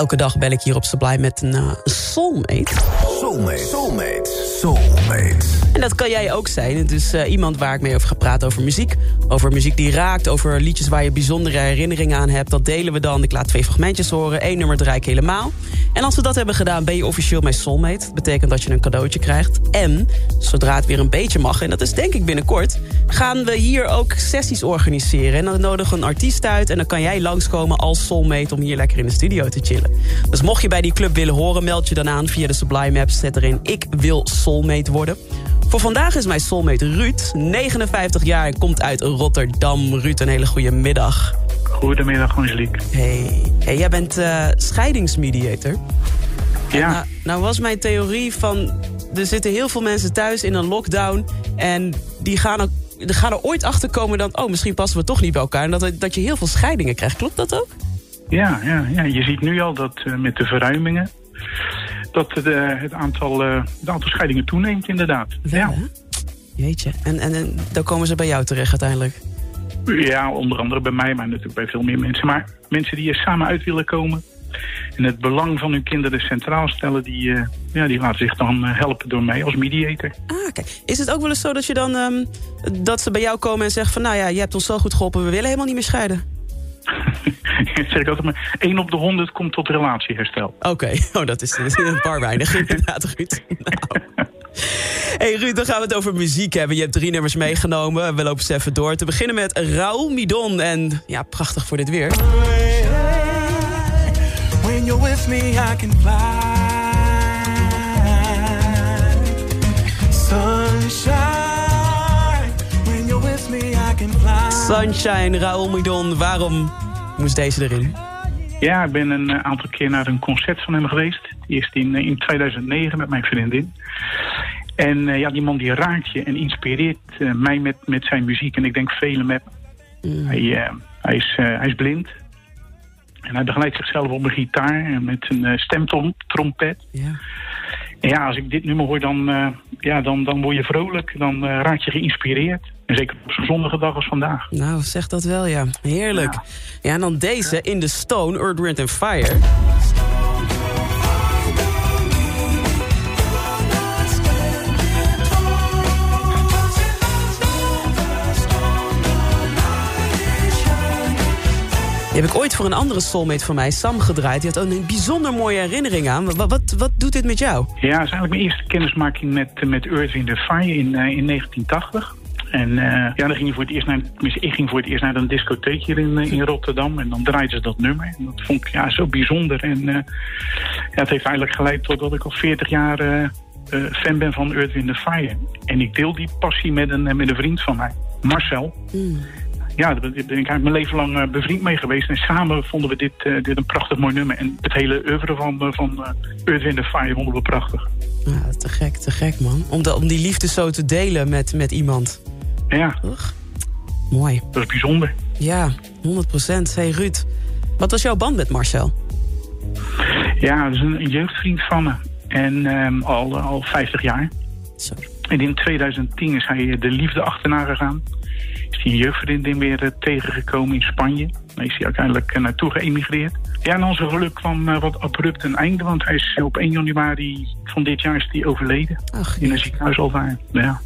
elke dag bel ik hier op Sublime met een uh, soulmate. Soulmate, soulmate, soulmate. En dat kan jij ook zijn. Het is uh, iemand waar ik mee over ga praten over muziek. Over muziek die raakt, over liedjes waar je bijzondere herinneringen aan hebt. Dat delen we dan. Ik laat twee fragmentjes horen. Eén nummer draai ik helemaal. En als we dat hebben gedaan, ben je officieel mijn soulmate. Dat betekent dat je een cadeautje krijgt. En, zodra het weer een beetje mag, en dat is denk ik binnenkort... gaan we hier ook sessies organiseren. En dan nodigen we een artiest uit... en dan kan jij langskomen als soulmate om hier lekker in de studio te chillen. Dus mocht je bij die club willen horen, meld je dan aan via de Sublime app. Zet erin, ik wil soulmate worden. Voor vandaag is mijn soulmate Ruud, 59 jaar en komt uit Rotterdam. Ruud, een hele goede middag. Goedemiddag, Angelique. Hey, hey jij bent uh, scheidingsmediator. Ja. Nou, nou, was mijn theorie van... er zitten heel veel mensen thuis in een lockdown... en die gaan, ook, die gaan er ooit achter komen dan... oh, misschien passen we toch niet bij elkaar... en dat, dat je heel veel scheidingen krijgt. Klopt dat ook? Ja, ja, ja. je ziet nu al dat uh, met de verruimingen... dat de, het, aantal, uh, het aantal scheidingen toeneemt, inderdaad. Wel, ja. Hè? Jeetje. En, en, en dan komen ze bij jou terecht uiteindelijk? Ja, onder andere bij mij, maar natuurlijk bij veel meer mensen. Maar mensen die er samen uit willen komen... en het belang van hun kinderen centraal stellen... die, uh, ja, die laten zich dan uh, helpen door mij als mediator. Ah, kijk. Is het ook wel eens zo dat, je dan, um, dat ze bij jou komen en zeggen van... nou ja, je hebt ons zo goed geholpen, we willen helemaal niet meer scheiden? zeg ik altijd maar, 1 op de 100 komt tot relatieherstel. Oké, okay. oh, dat is, een paar weinig inderdaad, Ruud. Nou. Hey Ruud, dan gaan we het over muziek hebben. Je hebt drie nummers meegenomen. We lopen eens even door. Te beginnen met Raoul Midon. En ja, prachtig voor dit weer. When you're with me, I can fly. Sunshine, Raoul Midon. Waarom moest deze erin? Ja, ik ben een aantal keer naar een concert van hem geweest. Eerst in, in 2009 met mijn vriendin. En uh, ja, die man die raakt je en inspireert uh, mij met, met zijn muziek. En ik denk velen met mm. hij, uh, hij, is, hij is blind. En hij begeleidt zichzelf op een gitaar met een stemtrompet. Ja. En ja, als ik dit nummer hoor, dan, ja, dan, dan word je vrolijk. Dan raak je geïnspireerd. En zeker op zo'n zonnige dag als vandaag. Nou, zeg dat wel, ja. Heerlijk. Ja, ja en dan deze, In the Stone, Earth, Wind and Fire. Die heb ik ooit voor een andere soulmate van mij, Sam, gedraaid. Die had een bijzonder mooie herinnering aan. Wat, wat, wat doet dit met jou? Ja, het is eigenlijk mijn eerste kennismaking met, met Earth, Wind Fire in, uh, in 1980. En uh, ja, dan ging je voor het eerst naar, ik ging voor het eerst naar een discotheek hier in, in Rotterdam. En dan draaiden ze dat nummer. En dat vond ik ja, zo bijzonder. En uh, ja, het heeft eigenlijk geleid tot dat ik al 40 jaar fan ben van Earth, Wind Fire. En ik deel die passie met een, met een vriend van mij, Marcel. Mm ja, daar ben ik eigenlijk mijn leven lang bevriend mee geweest. En samen vonden we dit, uh, dit een prachtig mooi nummer. En het hele oeuvre van, van Earth, Wind Fire vonden we prachtig. Ja, te gek, te gek man. Om, de, om die liefde zo te delen met, met iemand. Ja. Mooi. Dat is bijzonder. Ja, 100 procent. Hey Ruud, wat was jouw band met Marcel? Ja, dat is een, jeugdvriend van me. En um, al, al 50 jaar. Zo. En in 2010 is hij de liefde achterna gegaan is hij een jeugdvriendin weer uh, tegengekomen in Spanje. Daar is hij uiteindelijk uh, naartoe geëmigreerd. Ja, en onze geluk kwam uh, wat abrupt een einde, want hij is op 1 januari van dit jaar is hij overleden. Ach, in een ziekenhuis al daar. Ja.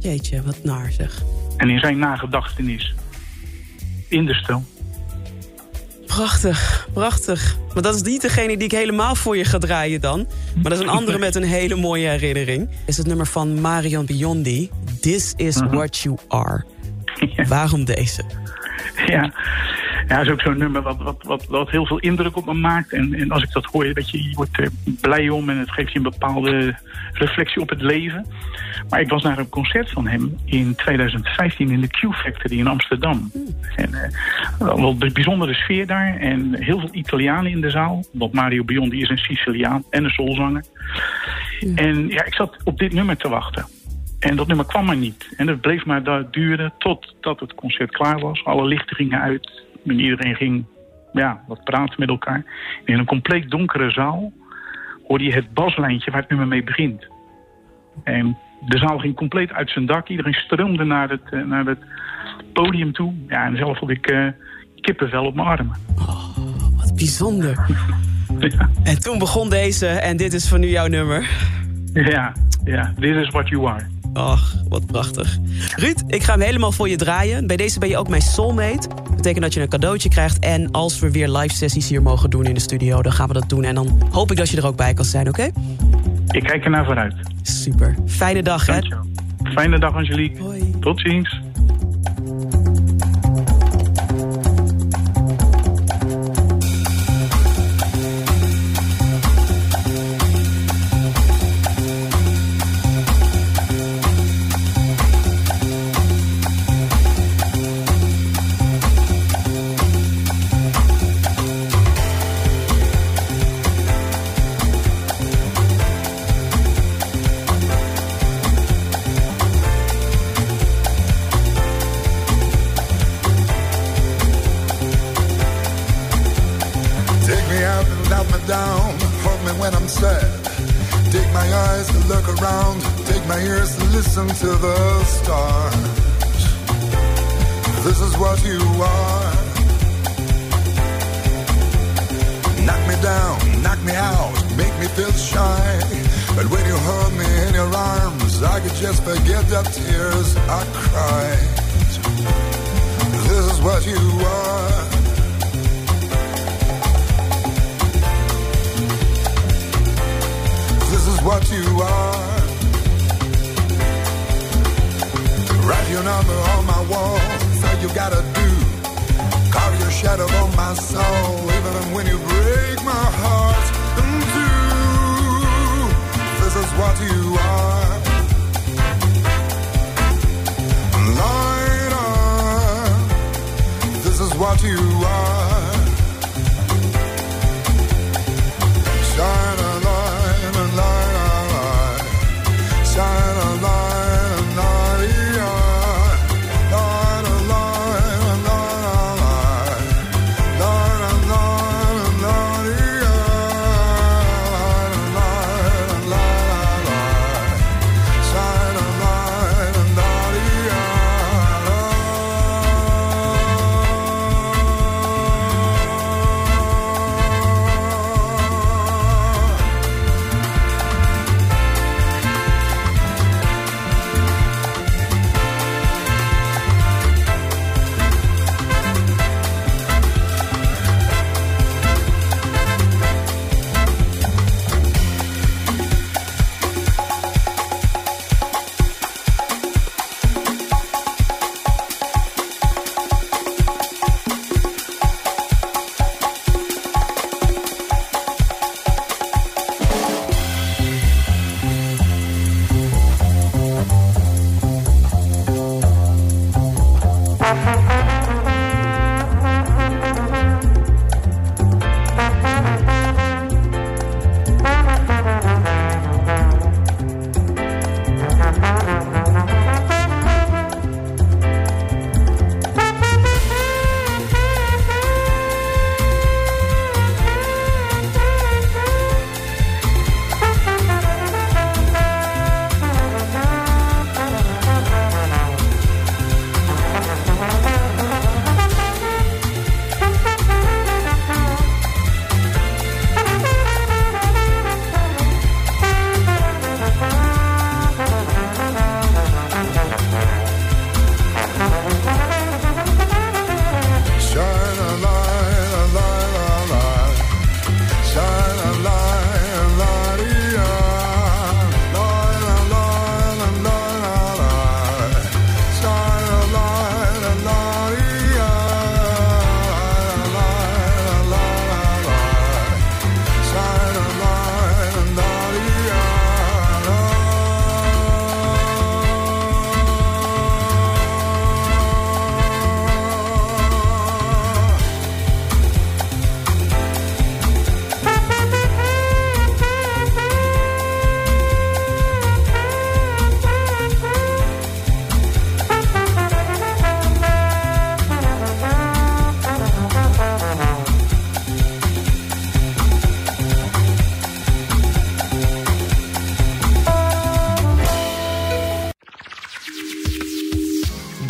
Jeetje, wat naar zeg. En in zijn nagedachtenis. In de stel. Prachtig, prachtig. Maar dat is niet degene die ik helemaal voor je ga draaien dan. Maar dat is een andere met een hele mooie herinnering. Is het nummer van Marion Biondi. This is uh -huh. what you are. Ja. Waarom deze? Ja, ja dat is ook zo'n nummer wat, wat, wat, wat heel veel indruk op me maakt. En, en als ik dat hoor, weet je, je wordt er blij om en het geeft je een bepaalde reflectie op het leven. Maar ik was naar een concert van hem in 2015 in de Q-Factory in Amsterdam. En uh, wel een bijzondere sfeer daar en heel veel Italianen in de zaal. Want Mario Biondi is een Siciliaan en een soulzanger. Hmm. En ja, ik zat op dit nummer te wachten. En dat nummer kwam maar niet. En dat bleef maar daar duren totdat het concert klaar was. Alle lichten gingen uit. En iedereen ging ja, wat praten met elkaar. In een compleet donkere zaal hoorde je het baslijntje waar het nummer mee begint. En de zaal ging compleet uit zijn dak. Iedereen stroomde naar het, uh, naar het podium toe. Ja, en zelf had ik uh, kippenvel op mijn armen. Oh, wat bijzonder. En toen begon deze en dit is van nu jouw nummer. Ja, ja. This is what you are. Ach, wat prachtig. Ruud, ik ga hem helemaal voor je draaien. Bij deze ben je ook mijn soulmate. Dat betekent dat je een cadeautje krijgt. En als we weer live sessies hier mogen doen in de studio... dan gaan we dat doen. En dan hoop ik dat je er ook bij kan zijn, oké? Ik kijk er naar vooruit. Super. Fijne dag, hè? Fijne dag, Angelique. Hoi. Tot ziens. Around. Take my ears to listen to the stars. This is what you are. Knock me down, knock me out, make me feel shy. But when you hold me in your arms, I could just forget the tears I cried. Soul. Even when you break my heart in two. This is what you are. Lighter. This is what you